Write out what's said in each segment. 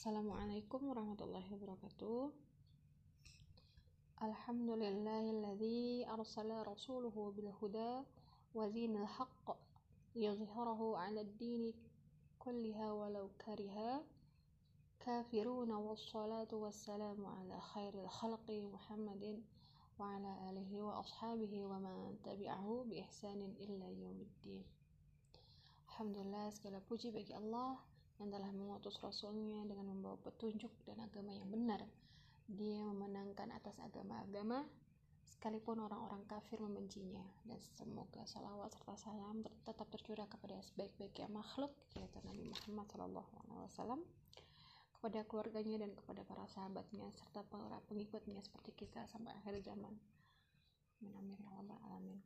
Assalamualaikum warahmatullahi wabarakatuh. Alhamdulillahilladzi arsala rasuluhu bil huda wa zinil haqq liyuzhirahu 'ala ad-dini kulliha walau kariha kafiruna wassalatu wassalamu ala khairil khalqi Muhammadin wa ala alihi wa ashabihi wa man tabi'ahu bi ihsanin illa yaumiddin. Alhamdulillah segala puji bagi Allah yang telah mengutus Rasulnya dengan membawa petunjuk dan agama yang benar. Dia memenangkan atas agama-agama, sekalipun orang-orang kafir membencinya. Dan semoga salawat serta salam tetap tercurah kepada sebaik-baiknya makhluk, yaitu Nabi Muhammad SAW, kepada keluarganya dan kepada para sahabatnya, serta para pengikutnya seperti kita sampai akhir zaman. Amin amin ya alamin.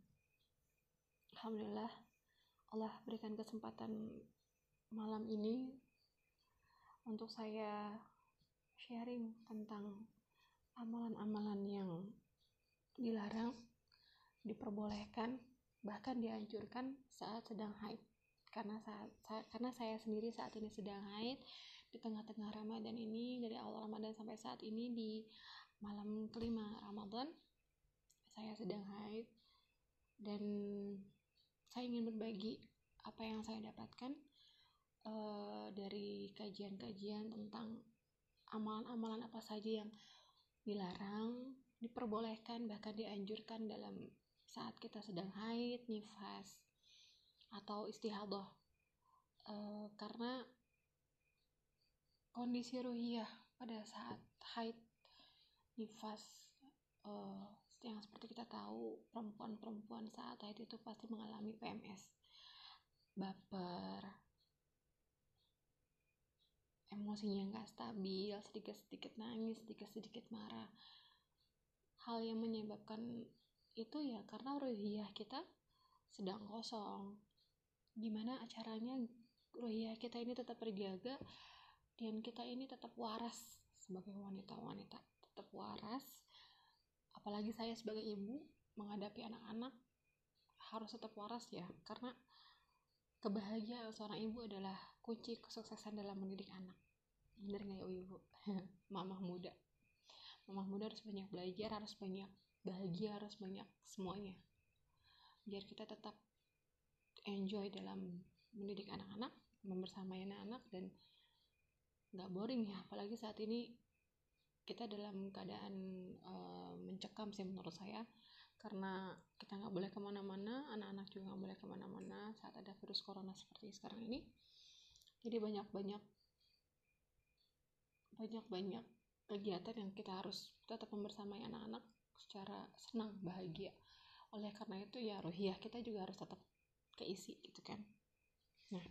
Alhamdulillah Allah berikan kesempatan malam ini untuk saya sharing tentang amalan-amalan yang dilarang, diperbolehkan, bahkan dianjurkan saat sedang haid. Karena saat saya, karena saya sendiri saat ini sedang haid di tengah-tengah Ramadan ini dari awal Ramadan sampai saat ini di malam kelima Ramadan saya sedang haid dan saya ingin berbagi apa yang saya dapatkan uh, dari kajian-kajian tentang amalan-amalan apa saja yang dilarang, diperbolehkan, bahkan dianjurkan dalam saat kita sedang haid, nifas, atau istihadah. Uh, karena kondisi ruhiyah pada saat haid, nifas, uh, yang seperti kita tahu perempuan-perempuan saat haid itu pasti mengalami PMS, baper, emosinya nggak stabil, sedikit-sedikit nangis, sedikit-sedikit marah. Hal yang menyebabkan itu ya karena ruhiyah kita sedang kosong. Gimana acaranya ruhiyah kita ini tetap terjaga dan kita ini tetap waras sebagai wanita-wanita, tetap waras. Apalagi saya sebagai ibu menghadapi anak-anak harus tetap waras ya, karena kebahagiaan seorang ibu adalah kunci kesuksesan dalam mendidik anak bener nggak ya ibu mamah muda. Mamah muda harus banyak belajar harus banyak bahagia harus banyak semuanya. Biar kita tetap enjoy dalam mendidik anak-anak membersamai anak-anak dan nggak boring ya. Apalagi saat ini kita dalam keadaan uh, mencekam sih menurut saya. Karena kita nggak boleh ke mana-mana anak-anak juga nggak boleh ke mana-mana saat ada virus corona seperti sekarang ini. Jadi banyak-banyak banyak-banyak kegiatan yang kita harus tetap membersamai anak-anak secara senang bahagia. Oleh karena itu ya ruhiyah kita juga harus tetap keisi gitu kan. Nah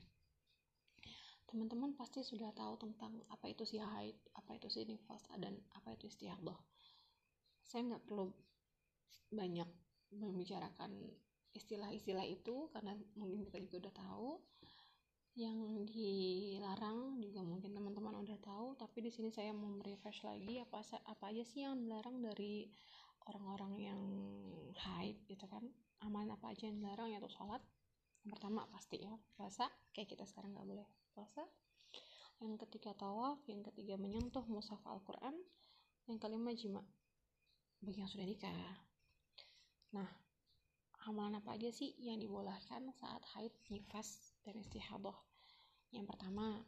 teman-teman pasti sudah tahu tentang apa itu si haid apa itu si nifas dan apa itu istihadah saya nggak perlu banyak membicarakan istilah-istilah itu karena mungkin kita juga udah tahu. Yang dilarang juga mungkin teman-teman udah tahu tapi di sini saya mau refresh lagi apa apa aja sih yang dilarang dari orang-orang yang haid gitu kan? Aman apa aja yang dilarang yaitu sholat yang pertama pasti ya puasa kayak kita sekarang nggak boleh puasa. Yang ketiga tawaf yang ketiga menyentuh mushaf Al-Quran yang kelima jima bagi yang sudah nikah. Nah amalan apa aja sih yang dibolehkan saat haid nifas dan istihadah? Yang pertama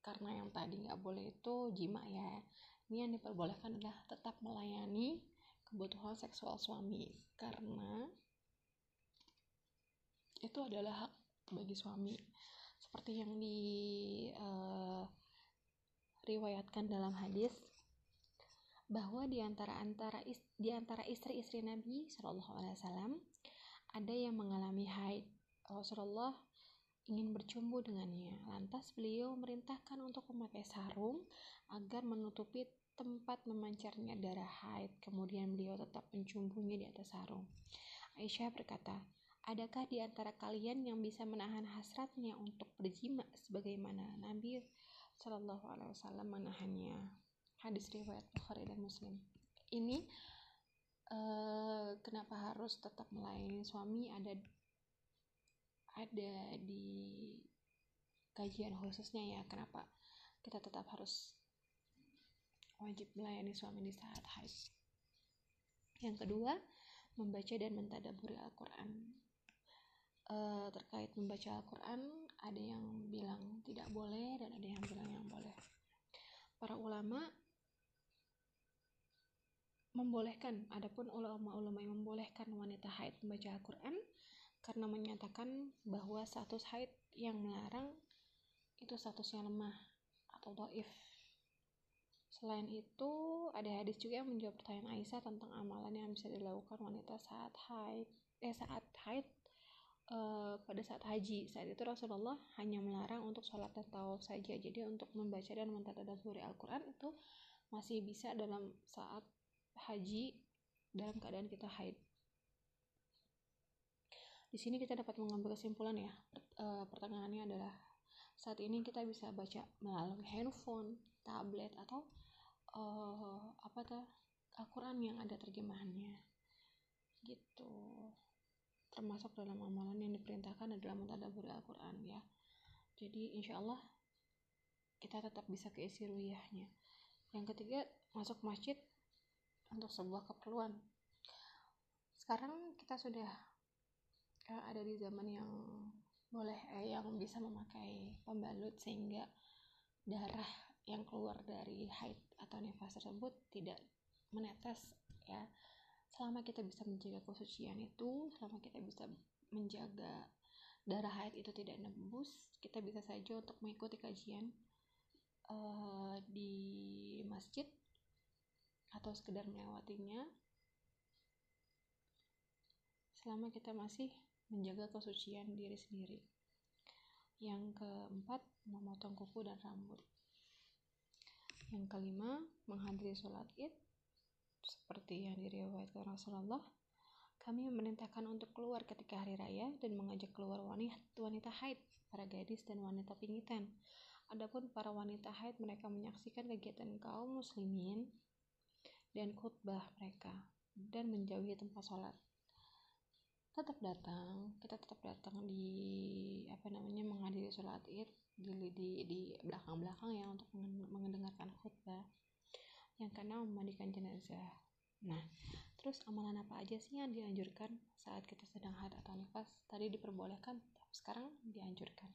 karena yang tadi nggak boleh itu jima ya. Ini yang diperbolehkan adalah tetap melayani kebutuhan seksual suami karena itu adalah hak bagi suami. Seperti yang diriwayatkan uh, dalam hadis bahwa di antara antara di antara istri-istri Nabi Shallallahu Alaihi Wasallam ada yang mengalami haid. Rasulullah ingin bercumbu dengannya. Lantas beliau memerintahkan untuk memakai sarung agar menutupi tempat memancarnya darah haid. Kemudian beliau tetap mencumbunya di atas sarung. Aisyah berkata, Adakah di antara kalian yang bisa menahan hasratnya untuk berjima sebagaimana Nabi Shallallahu Alaihi Wasallam menahannya? Hadis riwayat Bukhari dan Muslim. Ini uh, kenapa harus tetap melayani suami? Ada ada di kajian khususnya ya kenapa kita tetap harus wajib melayani suami di saat haid. Yang kedua membaca dan mentadaburi Al-Quran. Uh, terkait membaca Al-Quran ada yang bilang tidak boleh dan ada yang bilang yang boleh. Para ulama membolehkan adapun ulama-ulama yang membolehkan wanita haid membaca Al-Quran karena menyatakan bahwa status haid yang melarang itu statusnya lemah atau doif Selain itu, ada hadis juga yang menjawab pertanyaan Aisyah tentang amalan yang bisa dilakukan wanita saat haid, eh saat haid uh, pada saat haji. Saat itu Rasulullah hanya melarang untuk sholat dan tawaf saja. Jadi untuk membaca dan mentadaburi Al-Quran itu masih bisa dalam saat haji dalam keadaan kita haid di sini kita dapat mengambil kesimpulan ya. Uh, pertanyaannya adalah saat ini kita bisa baca melalui handphone tablet atau uh, apa tuh Al-Quran yang ada terjemahannya. Gitu. Termasuk dalam amalan yang diperintahkan adalah mentadabur Al-Quran ya. Jadi insya Allah kita tetap bisa keisi ruyahnya yang ketiga masuk masjid untuk sebuah keperluan. Sekarang kita sudah uh, ada di zaman yang boleh eh, yang bisa memakai pembalut sehingga darah yang keluar dari haid atau nifas tersebut tidak menetes ya. Selama kita bisa menjaga kesucian itu selama kita bisa menjaga darah haid itu tidak nembus kita bisa saja untuk mengikuti kajian uh, di masjid atau sekedar melewatinya. Selama kita masih menjaga kesucian diri sendiri yang keempat memotong kuku dan rambut yang kelima menghadiri sholat id seperti yang diriwayatkan Rasulullah, kami memerintahkan untuk keluar ketika hari raya dan mengajak keluar wanita, wanita haid, para gadis dan wanita pingitan. Adapun para wanita haid mereka menyaksikan kegiatan kaum muslimin dan khutbah mereka dan menjauhi tempat sholat. Tetap datang, kita tetap datang di apa namanya menghadiri sholat id di di di belakang-belakang ya untuk mendengarkan khutbah. Yang keenam memandikan jenazah. Nah terus amalan apa aja sih yang dianjurkan saat kita sedang haid atau nifas tadi diperbolehkan sekarang dianjurkan.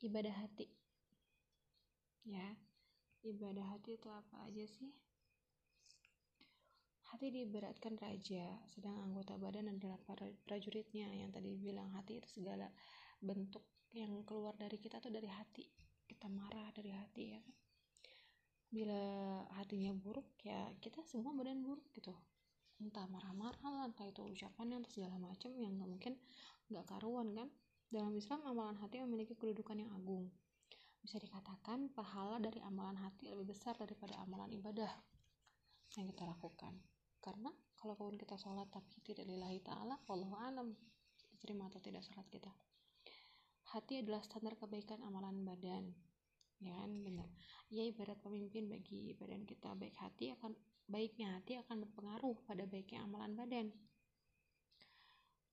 Ibadah hati. Ya ibadah hati itu apa aja sih hati diberatkan raja sedang anggota badan adalah prajuritnya. Yang tadi bilang hati itu segala bentuk yang keluar dari kita tuh dari hati. Kita marah dari hati ya kan? Bila hatinya buruk ya kita semua badan buruk gitu. Entah marah-marah lah entah itu ucapannya entah segala macam yang nggak mungkin nggak karuan kan? Dalam Islam amalan hati memiliki kedudukan yang agung. Bisa dikatakan pahala dari amalan hati lebih besar daripada amalan ibadah yang kita lakukan karena kalau kalaupun kita sholat tapi tidak lillahi ta'ala Allah alam diterima atau tidak sholat kita. Hati adalah standar kebaikan amalan badan. Ya kan? Benar. Ia ibarat pemimpin bagi badan kita. Baik hati akan baiknya hati akan berpengaruh pada baiknya amalan badan.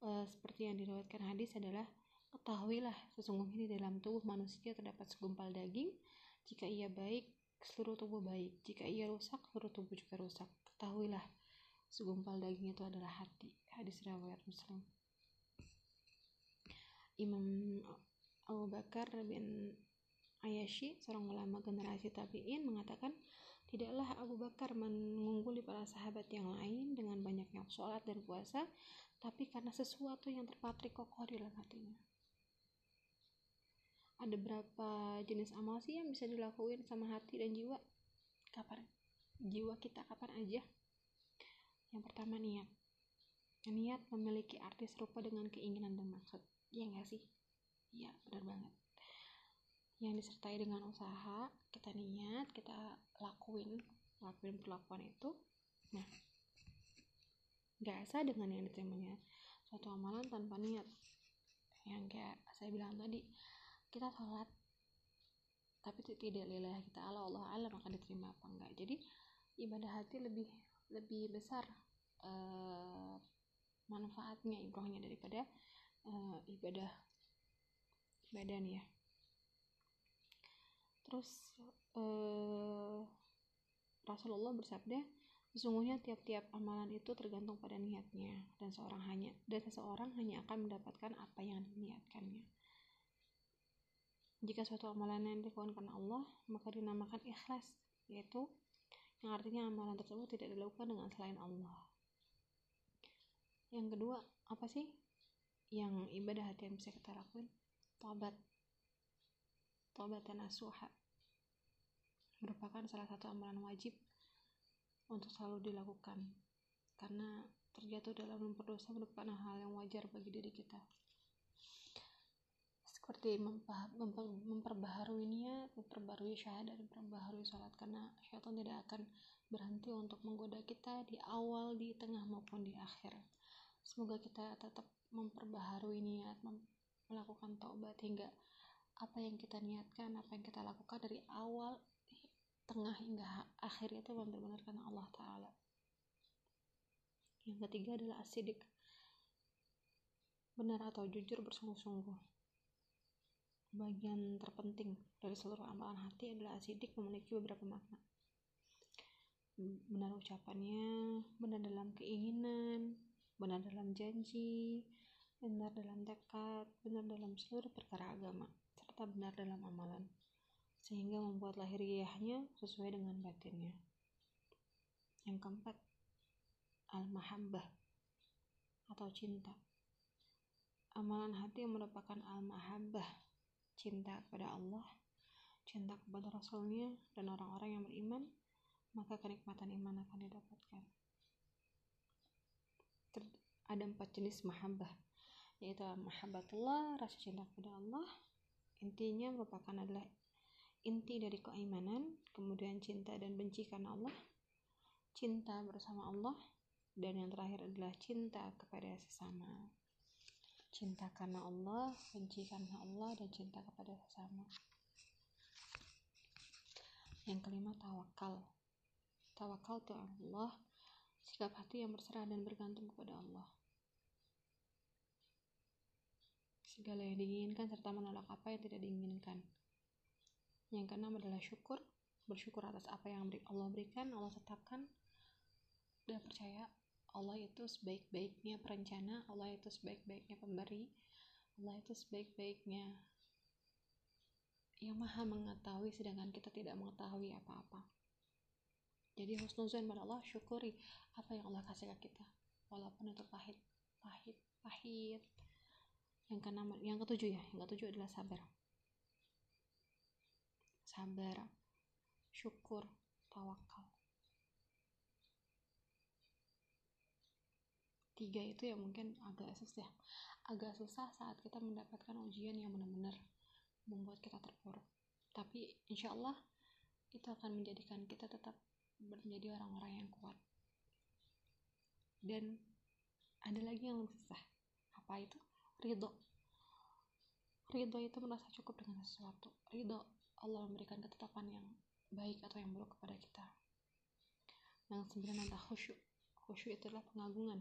E, seperti yang diriwayatkan hadis adalah ketahuilah sesungguhnya di dalam tubuh manusia terdapat segumpal daging. Jika ia baik seluruh tubuh baik. Jika ia rusak seluruh tubuh juga rusak. Ketahuilah segumpal daging itu adalah hati hadis riwayat muslim Imam Abu Bakar bin Ayashi, seorang ulama generasi tabi'in, mengatakan, Tidaklah Abu Bakar mengungguli para sahabat yang lain dengan banyaknya sholat dan puasa, tapi karena sesuatu yang terpatrik kokoh di dalam hatinya. Ada berapa jenis amal sih yang bisa dilakuin sama hati dan jiwa? Kapan? Jiwa kita kapan aja? Yang pertama niat. Niat memiliki arti serupa dengan keinginan dan maksud. Iya nggak sih? Iya, benar banget yang disertai dengan usaha kita niat kita lakuin lakuin perlakuan itu nah nggak asa dengan yang diterimanya suatu amalan tanpa niat yang kayak saya bilang tadi kita sholat tapi tidak lillahi kita Allah Allah alam akan diterima apa enggak jadi ibadah hati lebih lebih besar uh, manfaatnya ibrohnya daripada uh, ibadah badan ya. Terus uh, Rasulullah bersabda sesungguhnya tiap-tiap amalan itu tergantung pada niatnya dan seorang hanya dan seseorang hanya akan mendapatkan apa yang diniatkannya. Jika suatu amalan yang dilakukan karena Allah maka dinamakan ikhlas yaitu yang artinya amalan tersebut tidak dilakukan dengan selain Allah. Yang kedua apa sih yang ibadah hati yang bisa kita lakuin? Tobat tobat dan asuha merupakan salah satu amalan wajib untuk selalu dilakukan. Karena terjatuh dalam memperdosa merupakan hal yang wajar bagi diri kita seperti memperbaharui niat, memperbaharui syahadat, memperbaharui sholat karena syaitan tidak akan berhenti untuk menggoda kita di awal, di tengah maupun di akhir. Semoga kita tetap memperbaharui niat, melakukan taubat hingga apa yang kita niatkan, apa yang kita lakukan dari awal, tengah hingga akhir itu benar-benar karena Allah Ta'ala. Yang ketiga adalah asidik. Benar atau jujur bersungguh-sungguh bagian terpenting dari seluruh amalan hati adalah asidik memiliki beberapa makna. Benar ucapannya benar dalam keinginan benar dalam janji benar dalam tekad benar dalam seluruh perkara agama serta benar dalam amalan sehingga membuat lahiriahnya sesuai dengan batinnya. Yang keempat al-mahabbah atau cinta. Amalan hati yang merupakan al-mahabbah cinta kepada Allah, cinta kepada Rasulnya, dan orang-orang yang beriman, maka kenikmatan iman akan didapatkan. Ter ada empat jenis mahabbah, yaitu mahabbatullah, rasa cinta kepada Allah, intinya merupakan adalah inti dari keimanan, kemudian cinta dan benci karena Allah, cinta bersama Allah, dan yang terakhir adalah cinta kepada sesama cinta karena Allah, benci karena Allah, dan cinta kepada sesama. Yang kelima, tawakal. Tawakal itu Allah, sikap hati yang berserah dan bergantung kepada Allah. Segala yang diinginkan serta menolak apa yang tidak diinginkan. Yang keenam adalah syukur, bersyukur atas apa yang Allah berikan, Allah tetapkan, dan percaya Allah itu sebaik-baiknya perencana, Allah itu sebaik-baiknya pemberi, Allah itu sebaik-baiknya yang maha mengetahui sedangkan kita tidak mengetahui apa-apa. Jadi husnuzan pada Allah, syukuri apa yang Allah kasih ke kita. Walaupun itu pahit, pahit, pahit. Yang keenam, yang ketujuh ya, yang ketujuh adalah sabar. Sabar, syukur, tawakal. Tiga itu ya mungkin agak susah agak susah saat kita mendapatkan ujian yang benar-benar membuat kita terpuruk. Tapi insya Allah itu akan menjadikan kita tetap menjadi orang-orang yang kuat. Dan ada lagi yang lebih susah. Apa itu? Ridho. Ridho itu merasa cukup dengan sesuatu. Ridho Allah memberikan ketetapan yang baik atau yang buruk kepada kita. Yang sembilan adalah khusyuk. Khusyuk itu adalah pengagungan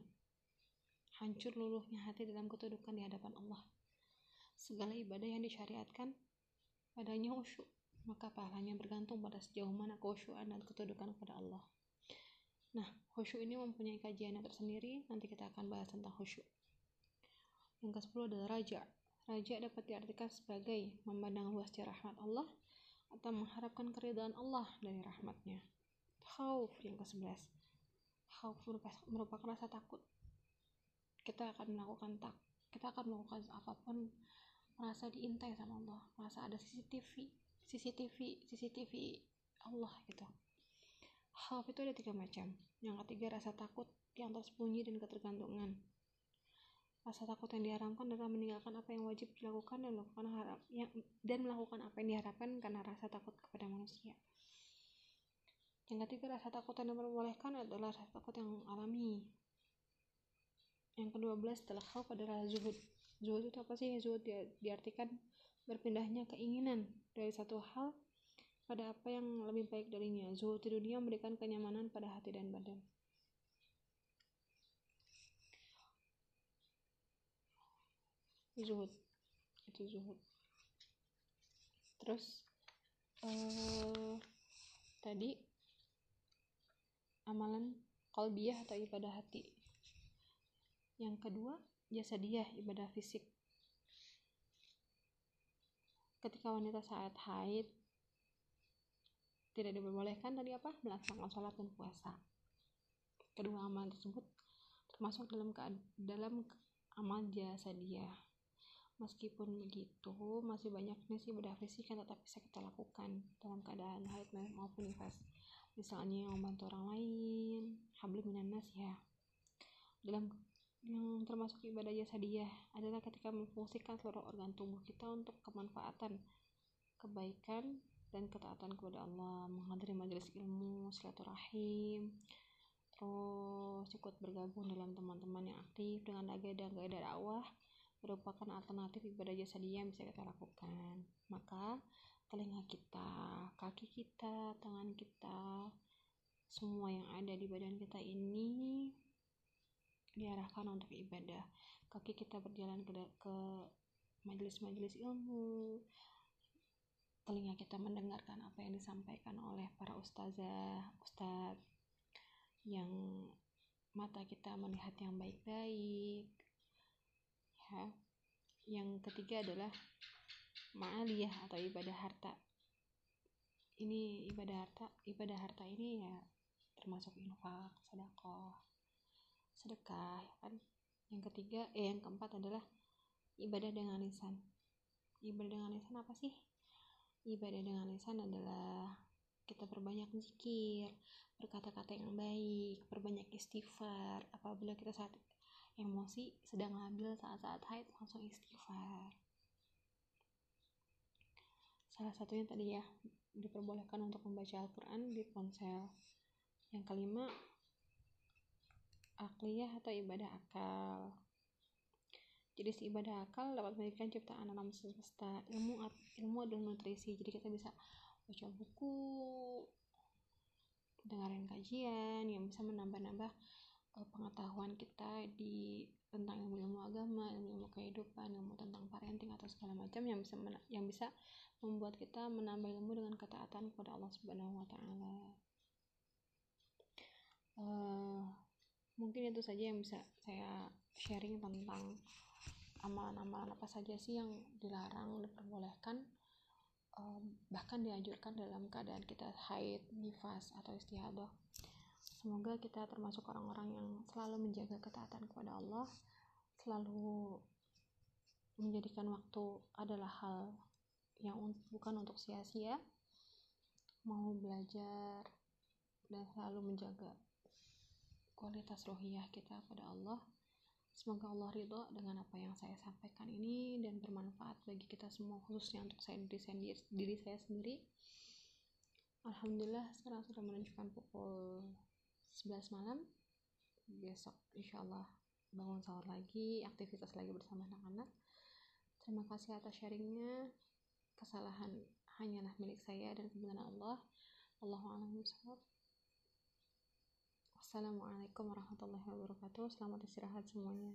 hancur luluhnya hati dalam ketudukan di hadapan Allah. Segala ibadah yang disyariatkan padanya khusyuk, maka pahalanya bergantung pada sejauh mana khusyukan dan ketudukan kepada Allah. Nah, khusyuk ini mempunyai kajian yang tersendiri, nanti kita akan bahas tentang khusyuk. Yang ke-10 adalah raja. Raja dapat diartikan sebagai memandang luasnya rahmat Allah atau mengharapkan keridhaan Allah dari rahmatnya. Khauf yang ke-11. Khauf merupakan rasa takut kita akan melakukan tak kita akan melakukan apa pun merasa diintai sama Allah merasa ada CCTV CCTV CCTV Allah gitu. Hal itu ada tiga macam. Yang ketiga rasa takut yang tersembunyi dan ketergantungan. Rasa takut yang diharamkan adalah meninggalkan apa yang wajib dilakukan dan melakukan harap yang dan melakukan apa yang diharapkan karena rasa takut kepada manusia. Yang ketiga rasa takut yang diperbolehkan adalah rasa takut yang alami yang kedua belas setelah khauf adalah zuhud. Zuhud itu apa sih? Zuhud di, diartikan berpindahnya keinginan dari satu hal pada apa yang lebih baik darinya. Zuhud di dunia memberikan kenyamanan pada hati dan badan. Zuhud. Itu zuhud. Terus uh, tadi amalan kolbiah atau ibadah hati yang kedua jasa dia ibadah fisik ketika wanita saat haid tidak diperbolehkan tadi apa melaksanakan sholat dan puasa kedua amalan tersebut termasuk dalam dalam amal jasa dia Meskipun begitu, masih banyak sih ibadah fisik yang tetap bisa kita lakukan dalam keadaan haid maupun nifas. Misalnya membantu orang lain, habli minanas ya. Dalam yang termasuk ibadah jasa dia adalah ketika memfungsikan seluruh organ tubuh kita untuk kemanfaatan, kebaikan, dan ketaatan kepada Allah, menghadiri majelis ilmu, silaturahim, terus ikut bergabung dalam teman-teman yang aktif dengan agenda dan gaya dakwah, merupakan alternatif ibadah jasa dia yang bisa kita lakukan. Maka telinga kita, kaki kita, tangan kita, semua yang ada di badan kita ini diarahkan untuk ibadah. Kaki kita berjalan ke, ke majelis-majelis ilmu, telinga kita mendengarkan apa yang disampaikan oleh para ustazah, ustadz, yang mata kita melihat yang baik-baik, ya. Yang ketiga adalah ma'aliyah atau ibadah harta. Ini ibadah harta ibadah harta ini ya termasuk infak sedekah sedekah ya kan? Yang ketiga eh yang keempat adalah ibadah dengan lisan. Ibadah dengan lisan apa sih? Ibadah dengan lisan adalah kita perbanyak zikir berkata-kata yang baik perbanyak istighfar. Apabila kita saat emosi sedang labil saat-saat haid langsung istighfar. Salah satunya tadi ya diperbolehkan untuk membaca Al-Quran di ponsel. Yang kelima akliyah atau ibadah akal. Jadi si ibadah akal dapat memberikan ciptaan alam semesta. Ilmu ilmu dan nutrisi. Jadi kita bisa baca buku dengerin kajian yang bisa menambah-nambah Eh, pengetahuan kita di tentang ilmu-ilmu agama, ilmu-ilmu kehidupan, ilmu tentang parenting atau segala macam yang bisa yang bisa membuat kita menambah ilmu dengan ketaatan kepada Allah Subhanahu wa taala. Uh, mungkin itu saja yang bisa saya sharing tentang amalan-amalan apa saja sih yang dilarang, diperbolehkan uh, bahkan dianjurkan dalam keadaan kita haid, nifas atau istihadah. Semoga kita termasuk orang-orang yang selalu menjaga ketaatan kepada Allah, selalu menjadikan waktu adalah hal yang bukan untuk sia-sia, mau belajar dan selalu menjaga kualitas rohiyah kita pada Allah. Semoga Allah ridho dengan apa yang saya sampaikan ini dan bermanfaat bagi kita semua khususnya untuk saya diri, saya, diri saya sendiri. Alhamdulillah sekarang sudah menunjukkan pukul 11 malam. Besok insya Allah bangun sahur lagi aktivitas lagi bersama anak-anak. Terima kasih atas sharingnya. Kesalahan hanyalah milik saya dan kebenaran Allah. Allahu'alam Wassalamualaikum warahmatullahi wabarakatuh. Selamat istirahat semuanya